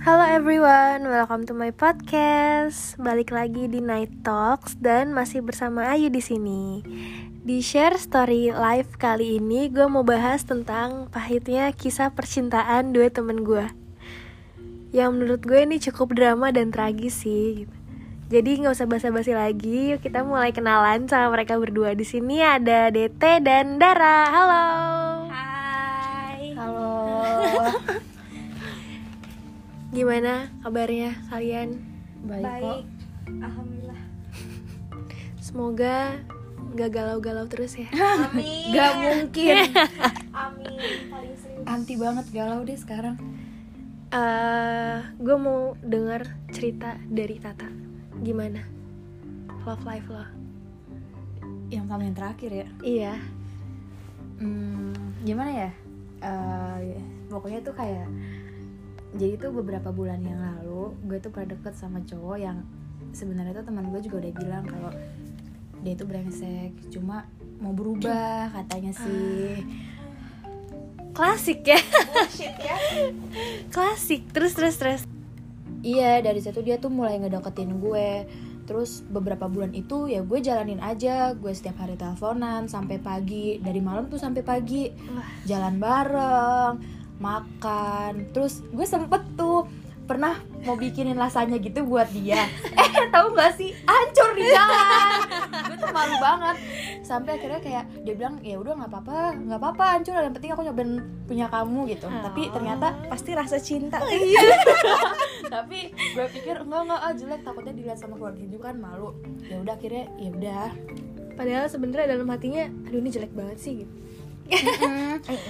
Halo everyone, welcome to my podcast. Balik lagi di Night Talks dan masih bersama Ayu di sini. Di share story live kali ini, gue mau bahas tentang pahitnya kisah percintaan dua temen gue. Yang menurut gue ini cukup drama dan tragis sih. gitu. Jadi nggak usah basa-basi lagi, yuk kita mulai kenalan sama mereka berdua. Di sini ada DT dan Dara. Halo. Gimana kabarnya kalian? Baik, Baik, alhamdulillah. Semoga nggak galau-galau terus ya. Amin. Gak mungkin. Amin. Paling serius. Anti banget galau deh sekarang. Eh, gue mau dengar cerita dari Tata. Gimana? Love life lo? Yang sama yang terakhir ya. Iya. Hmm, gimana ya? Eh, pokoknya tuh kayak jadi tuh beberapa bulan yang lalu gue tuh pernah deket sama cowok yang sebenarnya tuh teman gue juga udah bilang kalau dia itu brengsek cuma mau berubah katanya sih Klasik ya. Bullshit ya. Klasik. Terus terus terus. Iya dari situ dia tuh mulai ngedeketin gue Terus beberapa bulan itu ya gue jalanin aja Gue setiap hari teleponan sampai pagi Dari malam tuh sampai pagi. Jalan bareng Makan. Terus gue sempet tuh pernah mau bikinin lasanya gitu buat dia. Eh tahu gak sih? Hancur di jalan. Gue tuh malu banget. Sampai akhirnya kayak dia bilang ya udah nggak apa-apa nggak apa-apa hancur. Yang penting aku nyobain punya kamu gitu. Tapi ternyata Pasti rasa cinta. tapi gue pikir enggak enggak ah jelek. Takutnya dilihat sama keluarga juga kan malu. Ya udah akhirnya ya udah. Padahal sebenarnya dalam hatinya, aduh ini jelek banget sih. Gitu.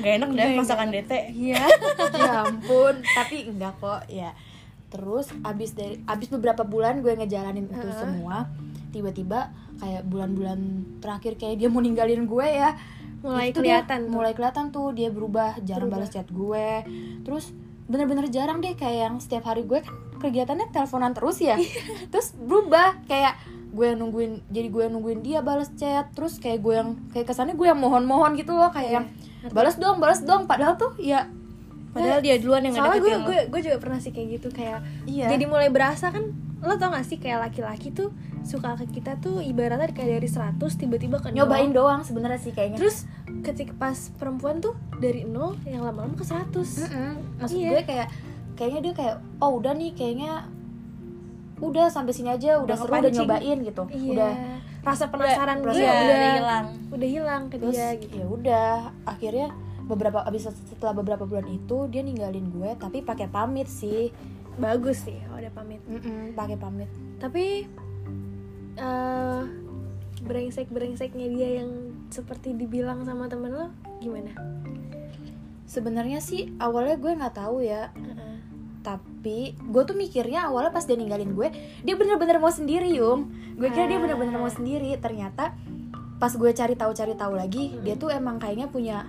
Gak enak deh masakan DT. Iya. ya ampun tapi enggak kok ya terus abis dari abis beberapa bulan gue ngejalanin itu semua tiba-tiba kayak bulan-bulan terakhir kayak dia mau ninggalin gue ya Mulai Itu dia kelihatan tuh. mulai kelihatan tuh dia berubah jarang Berubah. balas chat gue terus bener-bener jarang deh kayak yang setiap hari gue kan kegiatannya teleponan terus ya Iya. terus berubah kayak gue yang nungguin jadi gue yang nungguin dia balas chat terus kayak gue yang kayak kesannya gue yang mohon-mohon gitu loh kayak yang Ngerti. balas dong balas dong padahal tuh ya Padahal dia duluan yang Soalnya gue, gue, gue juga pernah sih kayak gitu kayak Iya. jadi mulai berasa kan lo tau gak sih kayak laki-laki tuh suka ke kita tuh ibaratnya kayak dari 100 tiba-tiba ke nol. nyobain doang sebenarnya sih kayaknya terus ketika pas perempuan tuh dari 0 yang lama-lama ke 100 Mm-mm. maksud Iya. gue kayak kayaknya dia kayak oh udah nih kayaknya udah sampai sini aja udah, Udah seru udah nyobain gitu. Iya. Udah rasa penasaran Udah- gue iya, udah, udah hilang. udah hilang ke terus dia gitu. ya udah akhirnya beberapa abis setelah beberapa bulan itu dia ninggalin gue tapi pakai pamit sih. Bagus sih ada pamit. Mm-mm, pakai pamit. Tapi eh brengsek brengseknya dia yang seperti dibilang sama temen lo gimana? Sebenarnya sih awalnya gue nggak tahu ya. Heeh. Tapi gue tuh mikirnya awalnya pas dia ninggalin gue dia bener-bener mau sendiri yung. Gue kira dia bener-bener mau sendiri. Ternyata pas gue cari tahu cari tahu lagi dia tuh emang kayaknya punya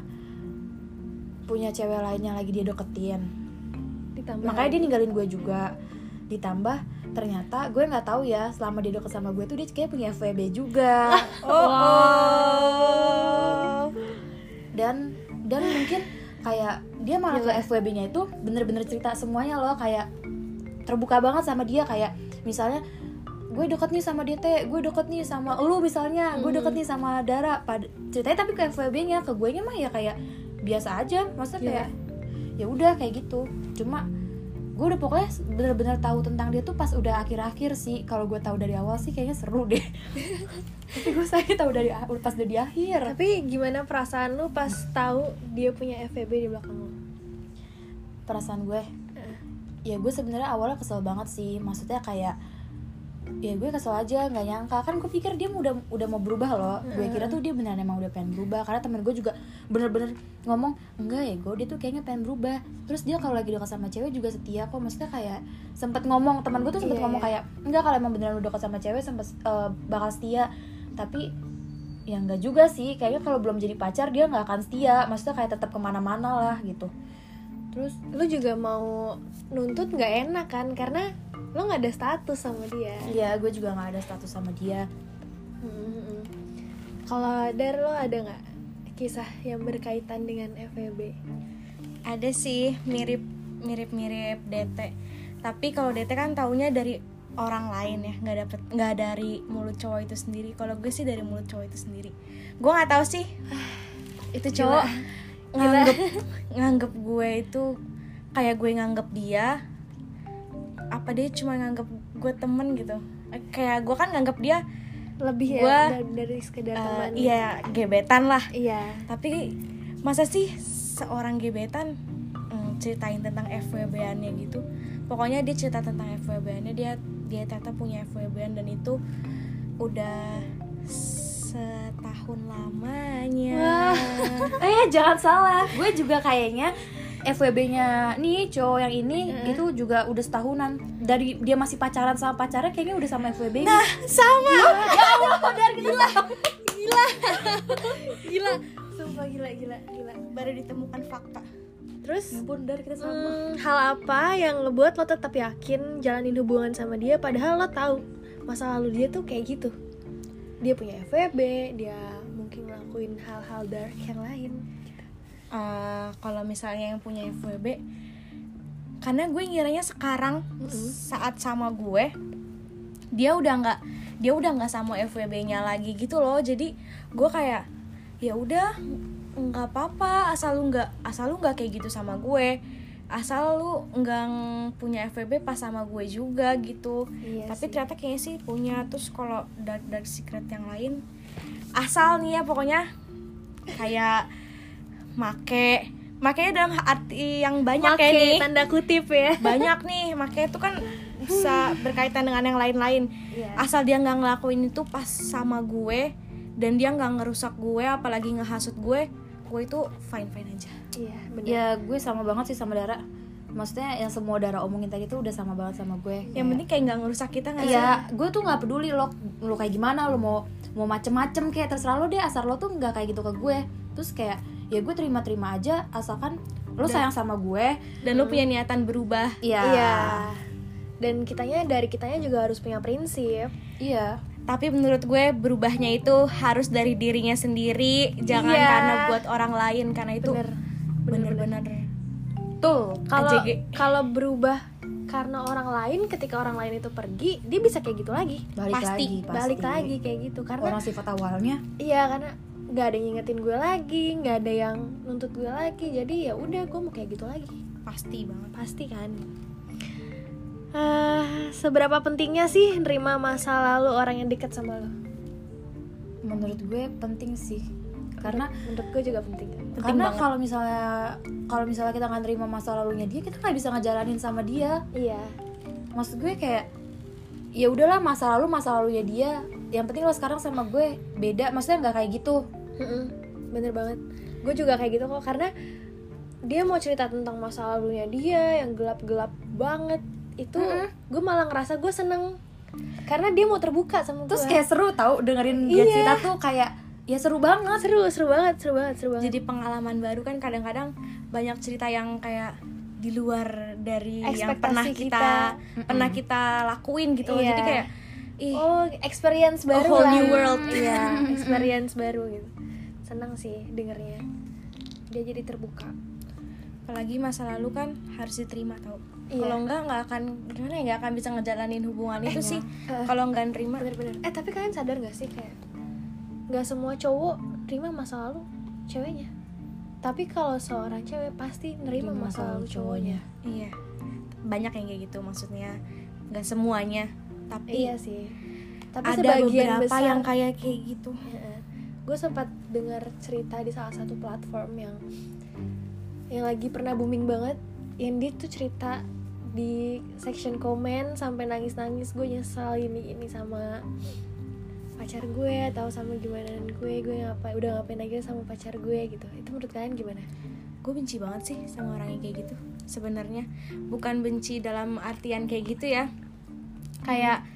punya cewek lainnya lagi dia deketin. Ditambah. Makanya dia ninggalin gue juga. Ditambah ternyata gue nggak tahu ya selama dia deket sama gue tuh dia kayak punya FWB juga. Oh. dan dan mungkin kayak dia malah ke FWB-nya itu bener-bener cerita semuanya loh kayak terbuka banget sama dia kayak misalnya gue deket nih sama DT, gue deket nih sama lu misalnya, gue deket nih sama Dara. Pad ceritanya tapi ke FWB-nya, ke gue nya mah ya kayak biasa aja, maksudnya Iya. kayak ya udah kayak gitu. Cuma gue udah pokoknya bener-bener tahu tentang dia tuh pas udah akhir-akhir sih. Kalau gue tahu dari awal sih kayaknya seru deh. tapi gue sakit tahu dari pas udah di akhir. tapi gimana perasaan lu pas tahu dia punya FVB di belakang lu perasaan gue ya gue sebenarnya awalnya kesel banget sih maksudnya kayak ya gue kesel aja nggak nyangka. Kan gue pikir dia udah udah mau berubah loh. Gue kira tuh dia beneran emang udah pengen berubah. Karena temen gue juga bener-bener ngomong enggak ya gue dia tuh kayaknya pengen berubah. Terus dia kalau lagi dekat sama cewek juga setia kok. Maksudnya kayak sempet ngomong teman gue tuh sempet Iya, ngomong iya. kayak enggak kalau emang beneran udah dekat sama cewek sempet eh, bakal setia. Tapi ya enggak juga sih. Kayaknya kalau belum jadi pacar dia nggak akan setia. Maksudnya kayak tetap ke mana-mana lah gitu. Terus lu juga mau nuntut nggak enak kan? Karena lu nggak ada status sama dia. Iya, gue juga nggak ada status sama dia. Hmm. kalau dar lo ada nggak kisah yang berkaitan dengan FVB Ada sih mirip mirip mirip DT. tapi kalau DT kan taunya dari orang lain ya nggak dapet nggak dari mulut cowok itu sendiri. Kalau gue sih dari mulut cowok itu sendiri. Gue nggak tahu sih. Itu cowok nganggep nganggep gue itu kayak gue nganggep dia apa dia cuma nganggep gue temen gitu? Kayak gue kan nganggep dia lebih ya Gua, dari, dari sekedar teman iya gebetan lah. Iya. Tapi masa sih seorang gebetan mm, ceritain tentang FWB-annya gitu? Pokoknya dia cerita tentang FWB-annya dia dia ternyata punya FWB-an dan itu udah setahun lamanya. Eh jangan salah. Gue juga kayaknya FWB-nya nih cowok yang ini itu juga udah setahunan. Dari dia masih pacaran sama pacarnya kayaknya udah sama FWB nah sama. Ya Allah dari gila. gila. Sumpah gila gila gila. Baru ditemukan fakta. Terus? Ampun dari kita sama. Hmm, hal apa yang ngebuat lo tetap yakin jalanin hubungan sama dia padahal lo tahu masa lalu dia tuh kayak gitu? Dia punya FWB dia mungkin ngelakuin hal-hal dark yang lain Eh, kalau misalnya yang punya FWB karena gue ngiranya sekarang saat sama gue dia udah nggak dia udah nggak sama FWB-nya lagi gitu loh. Jadi gue kayak ya udah nggak apa-apa asal lu nggak asal lu nggak kayak gitu sama gue. Asal lu nggak punya FWB pas sama gue juga gitu. Iya tapi sih. ternyata kayaknya sih punya. Terus kalau dark dark secret yang lain asal nih ya pokoknya. Kayak make. Makanya dalam arti yang banyak Make ya nih tanda kutip ya. Banyak nih makanya itu kan bisa berkaitan dengan yang lain-lain. Iya. asal dia nggak ngelakuin itu pas sama gue dan dia nggak ngerusak gue apalagi ngehasut gue gue itu fine fine aja. Iya benar. Ya gue sama banget sih sama Dara. Maksudnya yang semua Dara omongin tadi tuh udah sama banget sama gue. Yang penting kayak nggak ngerusak kita nggak sih? Iya, gue tuh nggak peduli lo lo kayak gimana lo mau mau macem-macem kayak terserah lo deh. Asal lo tuh nggak kayak gitu ke gue. Terus kayak ya gue terima-terima aja asalkan lo sayang sama gue. dan lu punya niatan berubah. Iya. Iya. Dan kitanya dari kitanya juga harus punya prinsip. Iya. Tapi menurut gue berubahnya itu harus dari dirinya sendiri. Jangan Iya. karena buat orang lain karena itu Bener. bener-bener. tuh kalau kalau berubah karena orang lain ketika orang lain itu pergi dia bisa kayak gitu lagi. Balik Pasti, lagi pasti. balik lagi kayak gitu karena orang sifat awalnya. Iya karena nggak ada yang ngingetin gue lagi nggak ada yang nuntut gue lagi. Jadi ya udah gue mau kayak gitu lagi. Pasti banget. Pasti kan? Ah, seberapa pentingnya sih nerima masa lalu orang yang dekat sama lo? Menurut gue penting sih. Karena menurut gue juga penting. Penting karena kalau misalnya kalau misalnya kita nggak terima masa lalunya dia kita nggak bisa ngejalanin sama dia. Iya. Maksud gue kayak ya udahlah masa lalu masa lalunya dia. Yang penting lo sekarang sama gue beda. Maksudnya nggak kayak gitu Mm-mm, bener banget. Gue juga kayak gitu kok karena dia mau cerita tentang masa lalunya dia yang gelap-gelap banget. Itu gue malah ngerasa gue seneng. Karena dia mau terbuka sama terus gue kayak seru tau dengerin dia Iya. cerita tuh kayak ya seru banget. Seru seru banget seru banget seru banget. Jadi pengalaman baru kan kadang-kadang banyak cerita yang kayak di luar dari yang Ekspektasi pernah kita. kita, pernah kita lakuin gitu loh. Iya. jadi kayak ih oh experience baru whole lah. new world. iya experience baru gitu seneng sih dengernya. Dia jadi terbuka. Apalagi masa lalu kan harus diterima tau. Iya. kalau enggak nggak akan gimana ya nggak akan bisa ngejalanin hubungan itu sih. Eh. kalau nggak nerima. Bener-bener. Eh tapi kalian sadar gak sih kayak nggak semua cowok terima masa lalu ceweknya? Tapi kalau seorang cewek pasti nerima Terima masa lalu cowoknya. iya. Banyak yang kayak gitu maksudnya. Nggak semuanya tapi iya sih. Tapi ada sebagian beberapa besar yang kayak kayak gitu gue sempat dengar cerita di salah satu platform yang yang lagi pernah booming banget dia tuh cerita di section komen sampai nangis nangis gue nyesal ini ini sama pacar gue atau sama gimana gue gue ngapain udah ngapain aja sama pacar gue gitu. Itu menurut kalian gimana? Gue benci banget sih sama orang yang kayak gitu sebenarnya. Bukan benci dalam artian kayak gitu ya. Kayak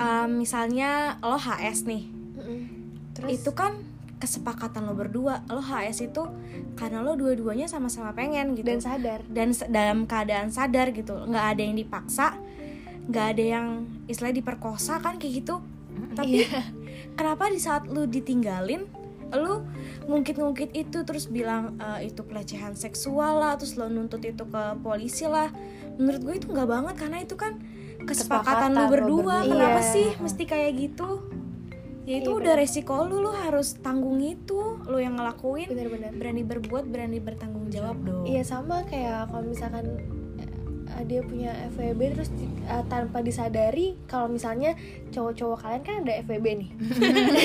um, misalnya lo HS nih terus? Itu kan kesepakatan lo berdua. Lo HS itu karena lo dua-duanya sama-sama pengen gitu. Dan sadar. Dan dalam keadaan sadar gitu. Nggak ada yang dipaksa nggak ada yang istilah diperkosa kan kayak gitu. Tapi kenapa di saat lu ditinggalin lu ngungkit-ngungkit itu terus bilang eh, itu pelecehan seksual lah terus lo nuntut itu ke polisi lah. Menurut gue itu nggak banget karena itu kan kesepakatan Kesepakatan lu lo berdua. berdua. kenapa Iya. sih mesti kayak gitu ya itu Iya, udah resiko lu lu harus tanggung itu lu yang ngelakuin. Bener-bener berani berbuat berani bertanggung jawab dong. Iya sama kayak kalau misalkan eh, dia punya FWB terus eh, tanpa disadari kalau misalnya cowok-cowok kalian kan ada FWB nih.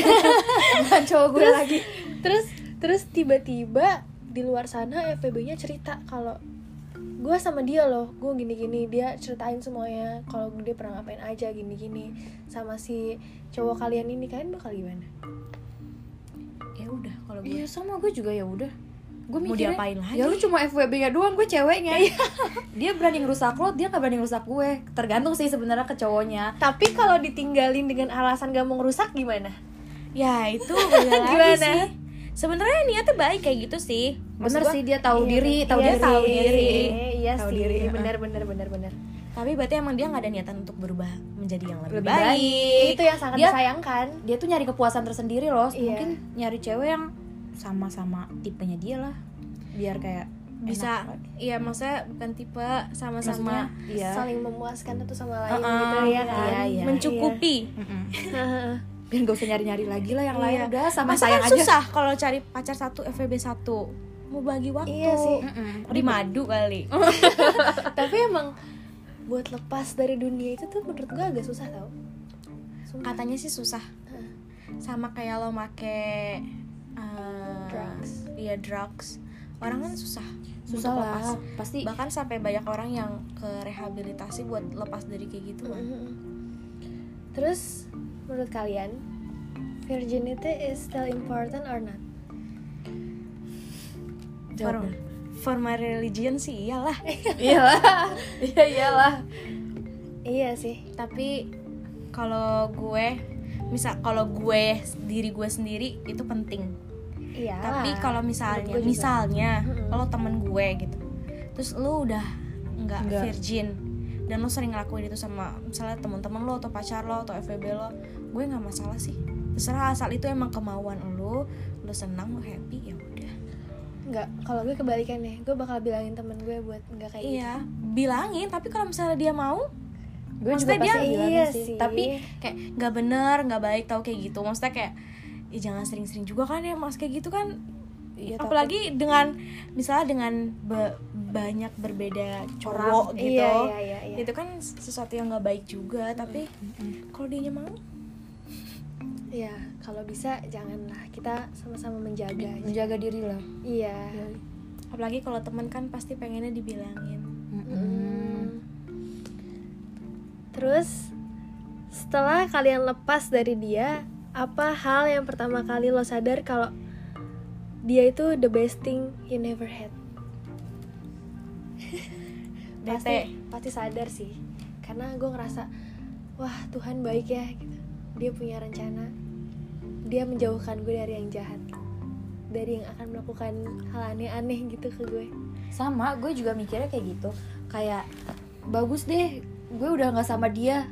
Bukan cowok gue terus, lagi. Terus terus tiba-tiba di luar sana FWB-nya cerita kalau gue sama dia loh, gue gini-gini dia ceritain semuanya kalau dia pernah ngapain aja gini-gini sama si cowok kalian ini kalian bakal gimana? ya udah kalau gue Iya sama gue juga ya udah gue Mau diapain lagi? ya lu cuma FWB nya doang gue ceweknya dia berani ngerusak lo dia nggak berani ngerusak gue tergantung sih sebenarnya ke cowoknya Tapi kalau ditinggalin dengan alasan gak mau ngerusak gimana? ya itu Gimana? sih sebenarnya niatnya baik kayak gitu sih bener Maksud sih dia tahu Iya, diri iya tahu sih, dia tahu iya diri sih, Iya Tahu sih, diri, heeh. benar benar benar benar. tapi berarti emang dia nggak ada niatan untuk berubah menjadi yang lebih, Lebih baik, baik. Itu yang sangat Dia- disayangkan. dia tuh nyari kepuasan tersendiri loh Iya. mungkin nyari cewek yang sama-sama tipenya dia lah biar kayak bisa enak. iya maksudnya bukan tipe sama-sama Maksudnya, iya Saling memuaskan satu sama lain Uh-uh, gitu ya kan. iya, iya. mencukupi. Iya. biar gak usah nyari-nyari lagi lah yang lain Iya. udah sama Masa sayang kan aja susah kalau cari pacar satu FVB satu mau bagi waktu Iya sih. Mm-mm. di madu kali Tapi emang buat lepas dari dunia itu tuh menurut gue agak susah tau. Sumpah. katanya sih susah sama kayak lo make uh, Drugs. iya drugs orang kan susah susah lah lepas. pasti bahkan sampai banyak orang yang ke rehabilitasi buat lepas dari kayak gitu kan Mm-mm. Terus menurut kalian virginity is still important or not? for, Jawab. for my religion sih iyalah iyalah iya iyalah Iya sih. tapi kalau gue misal kalau gue diri gue sendiri itu penting Iya. tapi kalau misalnya misalnya lo temen gue gitu terus lo udah Nggak. virgin dan lo sering ngelakuin itu sama misalnya teman-teman lo atau pacar lo atau FVB lo. Gue nggak masalah sih. Terserah asal itu emang kemauan lo lo senang lo happy ya udah. Enggak, kalau gue kebalikannya, gue bakal bilangin temen gue buat enggak kayak iya bilangin tapi kalau misalnya dia mau gue juga Maksudnya pasti dia- bilangin iya sih. sih. tapi kayak nggak bener nggak baik tau kayak gitu. Maksudnya kayak ya jangan sering-sering juga kan ya mas kayak gitu kan Iya, takut- apalagi dengan misalnya dengan be- banyak berbeda cowok Orang. gitu Iya, iya, iya, iya. itu kan sesuatu yang nggak baik juga tapi kalau dia mau Iya, kalau bisa janganlah kita sama-sama menjaga. menjaga diri lah Iya. apalagi kalau teman kan pasti pengennya dibilangin Mm. Terus setelah kalian lepas dari dia, apa hal yang pertama kali lo sadar kalau dia itu the best thing you never had? pasti pasti sadar sih. Karena gue ngerasa wah Tuhan baik ya gitu. Dia punya rencana. Dia menjauhkan gue dari yang jahat. Dari yang akan melakukan hal aneh-aneh gitu ke gue sama gue juga mikirnya kayak gitu. Kayak bagus deh gue udah nggak sama dia.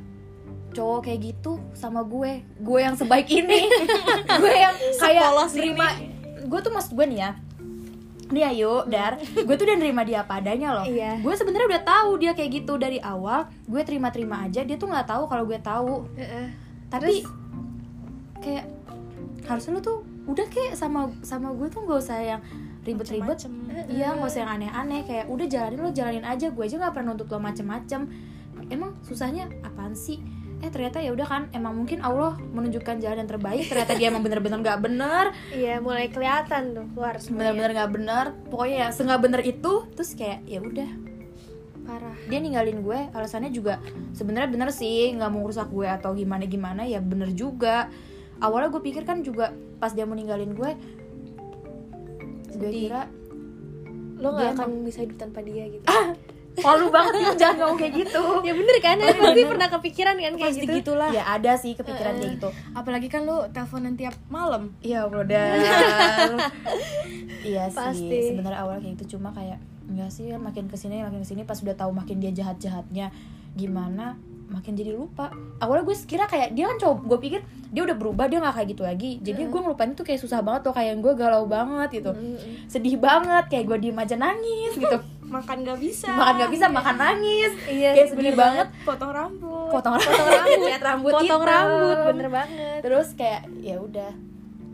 Cowok kayak gitu sama gue. Gue yang sebaik ini. Gue yang kayak Sepolos nerima gue tuh maksud gue nih ya. Nih ayo dar. Gue tuh udah nerima dia apa adanya loh. Iya. gue sebenarnya udah tahu dia kayak gitu dari awal. Gue terima-terima aja dia tuh nggak tahu kalau gue tahu. Heeh. tapi kayak harusnya lu tuh udah kayak sama sama gue tuh nggak usah yang ribet-ribet. Iya nggak usah yang aneh-aneh. Kayak udah jalanin lo jalanin aja. Gue aja nggak pernah nuntut lo macem-macem. Emang susahnya apaan sih eh ternyata ya udah kan emang mungkin Allah menunjukkan jalan yang terbaik ternyata dia emang bener-bener nggak bener. Iya mulai kelihatan tuh keluar semuanya bener-bener nggak bener pokoknya ya senggak bener itu terus kayak ya udah. Parah. dia ninggalin gue alasannya juga sebenarnya bener sih nggak mau rusak gue atau gimana gimana ya bener juga. Awalnya gue pikir kan juga pas dia mau ninggalin gue gue kira Lo nggak akan bisa hidup tanpa dia gitu. Malu banget ya jangan ngomong kayak gitu. Ya bener kan? Tapi pernah kepikiran kan kayak pasti gitu. gitulah. Ya ada sih kepikiran kayak gitu. Apalagi kan lu teleponan tiap malam. Iya udah iya. Pasti. sih sebenarnya awalnya kayak gitu. Cuma kayak enggak sih makin ke sini makin ke sini pas udah tahu makin dia jahat jahatnya gimana makin jadi lupa. Awalnya gue kira kayak dia kan cowok gue pikir dia udah berubah dia nggak kayak gitu lagi. Jadi gue ngelupain itu kayak susah banget tuh kayak gue galau banget gitu. Sedih banget kayak gue diem aja nangis gitu makan gak bisa. Makan nggak bisa makan nangis. Iya, kayak sedih banget. potong rambut. Potong rambut. Rambut. Cat rambut potong hitam. rambut bener banget. Terus kayak ya udah.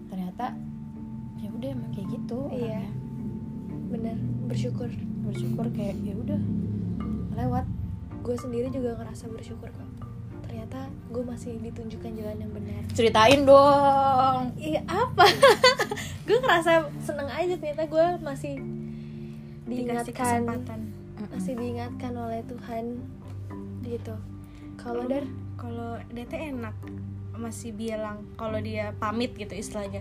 Ternyata ya udah emang kayak gitu Iya. orangnya. bener bersyukur. Bersyukur kayak ya udah. Lewat. Gue sendiri juga ngerasa bersyukur kok. Ternyata gue masih ditunjukkan jalan yang benar. Ceritain dong. Iya apa? Gue ngerasa seneng aja ternyata gue masih diingatkan. kesempatan. Masih diingatkan oleh Tuhan gitu. Kalau dar? Kalau DT enak masih bilang kalau dia pamit gitu istilahnya.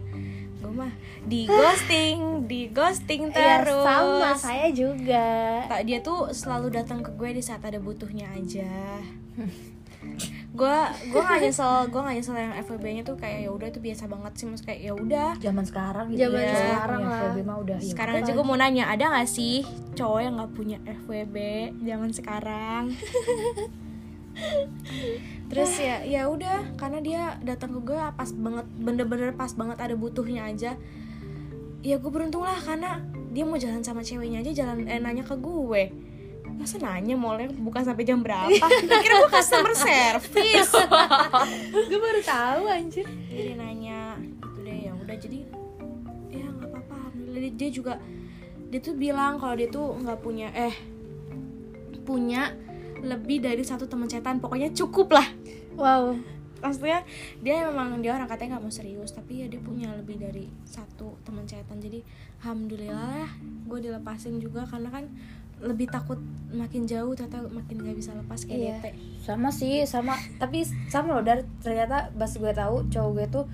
Gue mah di ghosting di ghosting ya terus. sama saya juga. Tak dia tuh selalu datang ke gue di saat ada butuhnya aja gue gue gak nyesel gue gak nyesel yang FWB nya tuh kayak ya udah itu biasa banget sih mas kayak ya udah. Zaman sekarang gitu Zaman ya sekarang lah. FWB mah udah ya sekarang aja gue mau nanya ada gak sih cowok yang nggak punya FWB zaman sekarang? Terus ya ya udah karena dia datang ke gue pas banget bener-bener pas banget ada butuhnya aja. Ya gue beruntung lah karena dia mau jalan sama ceweknya aja jalan eh, nanya ke gue masa nanya molnya bukan sampai jam berapa? Kira gue customer service. Gue baru tahu anjir. Jadi nanya gitu deh ya udah. Jadi ya nggak apa-apa alhamdulillah. Dia- juga dia tuh bilang kalau dia tuh nggak punya eh punya lebih dari satu teman cetan pokoknya cukup lah. Wow maksudnya dia memang dia orang katanya nggak mau serius tapi ya dia punya lebih dari satu teman cetan jadi alhamdulillah lah gue dilepasin juga karena kan lebih takut makin jauh ternyata makin nggak bisa lepas kayak Iya. DT sama sih sama. Tapi sama loh dari ternyata pas gue tahu cowok gue tuh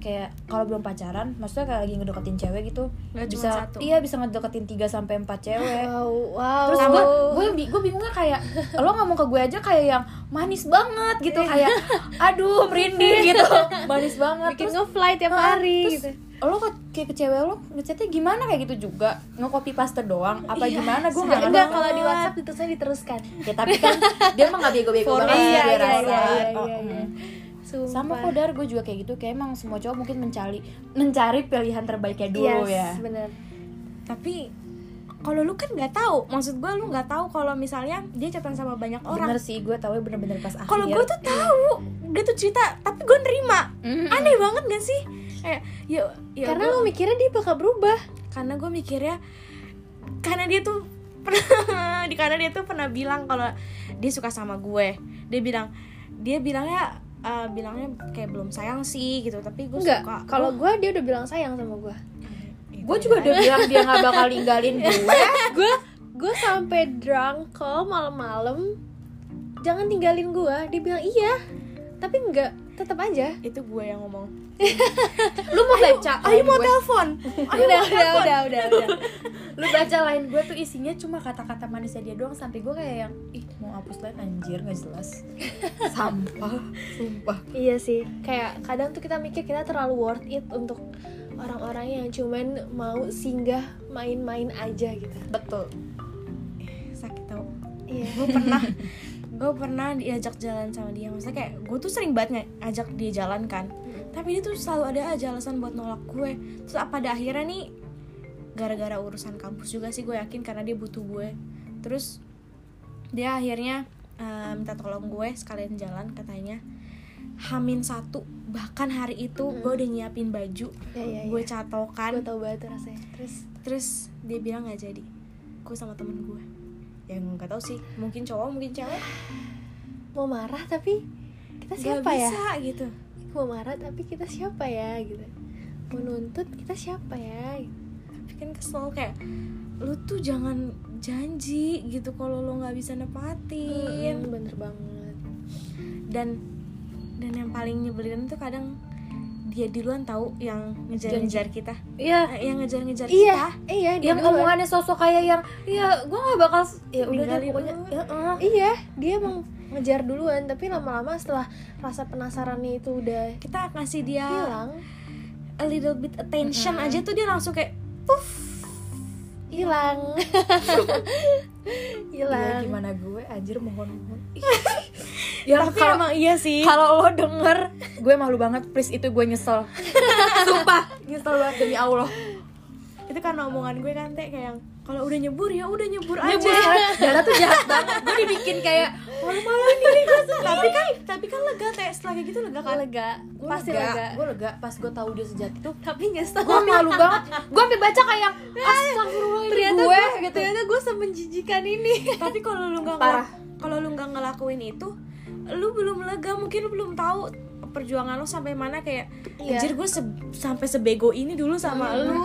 kayak kalau belum pacaran maksudnya kayak lagi ngedeketin cewek gitu Nggak cuma bisa satu. iya bisa ngedeketin 3 sampai empat cewek. Wow wow. Terus gue gue gue bingungnya kayak lo ngomong ke gue aja kayak yang manis banget gitu kayak aduh merinding gitu. Manis banget. Bikin terus nge-fly tiap Ah, hari terus gitu. lo kayak ke cewek lo ngechatnya gimana? Kayak gitu juga. Nge-copy paste doang. Apa Iya, gimana? Gue Enggak, nggak enggak kalau di WhatsApp diterusnya diteruskan. Ya tapi kan dia emang gak bego-bego banget iya, dia iya, rasa iya, iya, Oh, iya, iya. Sumpah. sama kok dar gue juga kayak gitu. Kayak emang semua cowok mungkin mencari mencari pilihan terbaiknya dulu yes, ya. bener. Tapi kalau lu kan nggak tahu. Maksud gue lu nggak tahu kalau misalnya dia chatan sama banyak orang. Bener sih gue tahu bener-bener pas akhir. Kalau gue tuh tahu dia tuh cerita tapi gue nerima. Mm. aneh banget gak sih? Kayak ya, ya karena gua- lo mikirnya dia bakal berubah. Karena gue mikirnya karena dia tuh pernah di karena dia tuh pernah bilang kalau dia suka sama gue. Dia bilang dia bilangnya eh, bilangnya kayak belum sayang sih gitu. Tapi gue enggak suka. kalau gue dia udah bilang sayang sama gue gue juga udah bilang dia nggak bakal ninggalin gue gue gue sampai drunk call malam-malam jangan tinggalin gue dia bilang iya tapi enggak tetap aja. Itu gue yang ngomong. Lu mau baca? ayo mau telepon. Ayo udah udah udah udah udah. Lu baca lain gue tuh isinya cuma kata-kata manisnya dia doang sampai gue kayak yang ih mau hapus lain anjir nggak jelas. Sampah sumpah. Iya sih kayak kadang tuh kita mikir kita terlalu worth it untuk orang-orang yang cuman mau singgah main-main aja gitu. Betul. Sakit tau. Iya. Gue pernah gue pernah diajak jalan sama dia. Maksudnya kayak gue tuh sering banget ngajak dia jalan kan. Tapi dia tuh selalu ada aja alasan buat nolak gue. Terus pada akhirnya nih gara-gara urusan kampus juga sih gue yakin karena dia butuh gue. Terus dia akhirnya eh, minta tolong gue sekalian jalan katanya. Hamin satu bahkan hari itu gue udah nyiapin baju. Ya ya, gue ya. catokan. Gue tau banget rasanya. Terus? Terus dia bilang nggak jadi. Gue sama temen gue. Yang nggak tahu sih mungkin cowok mungkin cewek. Mau marah tapi kita siapa ya? bisa gitu. Mau marah tapi kita siapa ya gitu. Mau nuntut kita siapa ya? Tapi kan kesel kayak lu tuh jangan janji gitu kalau lo nggak bisa nepatin. Hmm, bener banget. Dan dan yang paling nyebelin tuh kadang dia duluan tahu yang ngejar-ngejar kita. Iya. Eh, yang ngejar-ngejar iya kita. iya dia yang duluan. omongannya sosok kayak yang ya gue nggak bakal ya udah deh pokoknya ya, eh. iya dia emang ngejar duluan tapi lama-lama setelah rasa penasarannya itu udah kita ngasih dia hilang. a little bit attention aja tuh dia langsung kayak puff hilang Ya hilang gimana gue anjir mohon mohon. ya tapi emang iya sih Kalau lo denger, gue malu banget. Please itu gue nyesel. Sumpah, nyesel banget demi Allah. itu karena omongan gue kan teh kayak yang, kalau udah nyebur ya udah nyebur aja Nyebur Dara tuh jahat banget. Gue dibikin kayak diri gue sendiri. tapi kan tapi kan lega teh setelah kayak gitu lega kan lega Gue pasti lega. lega Gue lega pas gue tahu dia sejati tuh. tapi nyesel Gue malu banget. Gue sampai baca kayak astagfirullah ini ternyata gue gue gitu. ternyata gue semenjijikan ini tapi kalau lu nggak kalau lu nggak ngelakuin itu lu belum lega mungkin lu belum tahu perjuangan lu sampai mana kayak Iya. anjir gue se- sampai sebego ini dulu sama lu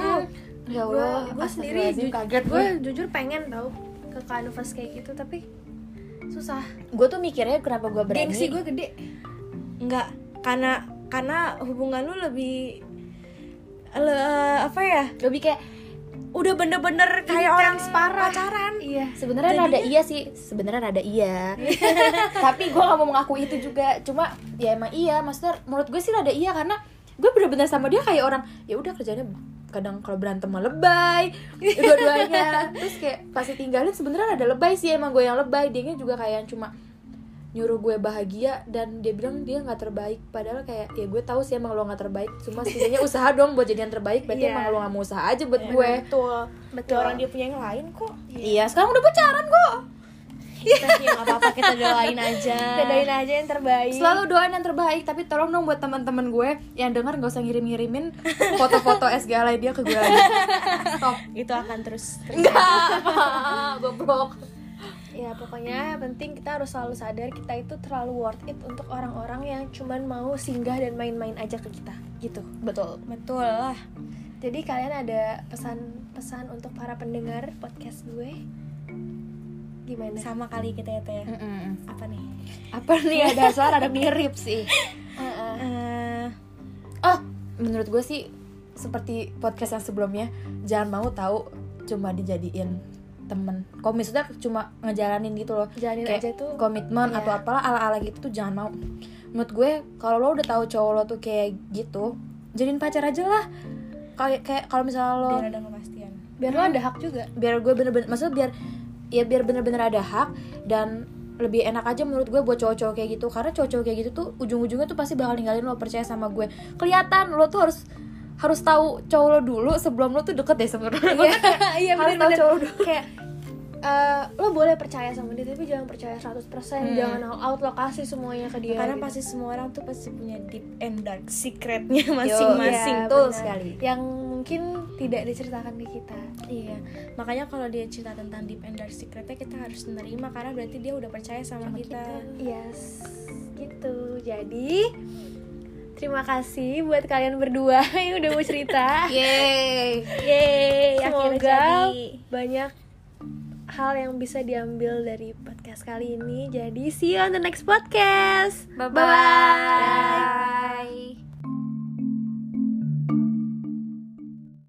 Ya Allah, gue sendiri ju- kaget gue jujur pengen tau ke kanvas kayak gitu tapi susah. Gue tuh mikirnya kenapa gue berani. gengsi gue gede. Nggak karena karena hubungan lu lebih le- apa ya? Lebih kayak udah bener-bener kayak orang parah. pacaran. Iya. Sebenarnya rada iya sih. Sebenarnya rada iya. Tapi gue gak mau mengakui itu juga. Cuma ya emang iya. Maksudnya menurut gue sih rada iya. Karena gue bener-bener sama dia kayak orang ya udah kerjanya kadang kalau berantem mah lebay dua-duanya. Terus kayak pasti tinggalin sebenarnya ada lebay sih emang gue yang lebay. Dia juga kayak yang cuma nyuruh gue bahagia dan dia bilang dia nggak terbaik. Padahal kayak ya gue tahu sih emang lo nggak terbaik. Cuma setidaknya usaha dong buat jadi yang terbaik. Berarti Iya. emang lo nggak mau usaha aja buat gue. betul. Betul orang dia punya yang lain kok. Iya sekarang udah pacaran kok kita ya nggak apa-apa kita doain aja. Bedain aja yang terbaik. Selalu doain yang terbaik tapi tolong dong buat teman-teman gue yang dengar nggak usah ngirim-ngirimin foto-foto SG alay dia ke gue lagi. Stop. Itu akan terus enggak goblok. Ya pokoknya yang penting kita harus selalu sadar kita itu terlalu worth it untuk orang-orang yang cuman mau singgah dan main-main aja ke kita. Gitu. Betul. Betul lah. Jadi kalian ada pesan-pesan untuk para pendengar podcast gue gimana? Sama kali kita ya teh Mm-mm. apa nih? Apa nih? Ada suara ada mirip sih. Heeh. Eh, oh menurut gue sih seperti podcast yang sebelumnya jangan mau tahu cuma dijadiin temen. Kalau misalnya cuma ngejalanin gitu loh. Jalanin Kayak aja tuh. komitmen Iya. atau apalah ala-ala gitu tuh jangan mau. Menurut gue kalau lo udah tahu cowok lo tuh kayak gitu jadiin pacar aja lah. Kayak kayak kalau misalnya lo biar ada kepastian. Biar lo ada hak juga. Biar gue bener-bener maksudnya biar ya biar bener-bener ada hak dan lebih enak aja menurut gue buat cowok-cowok kayak gitu. Karena cowok-cowok kayak gitu tuh ujung-ujungnya tuh pasti bakal ninggalin lo percaya sama gue. Kelihatan lo tuh harus harus tahu cowok lo dulu sebelum lo tuh deket deh kan kayak iya harus tahu cowok lo dulu. Kayak eh, lo boleh percaya sama dia tapi jangan percaya 100% jangan all out lo kasih semuanya ke dia karena gitu. pasti semua orang tuh pasti punya deep and dark secretnya masing-masing Iya, benar. sekali. yang mungkin tidak diceritakan ke kita. Iya, makanya kalau dia cerita tentang deep and dark secretnya kita harus menerima karena berarti dia udah percaya sama, kita. yes gitu. Jadi terima kasih buat kalian berdua yang udah mau cerita. Yeay. Yeay, akhirnya semoga jadi. banyak hal yang bisa diambil dari podcast kali ini. Jadi see you on the next podcast. Bye bye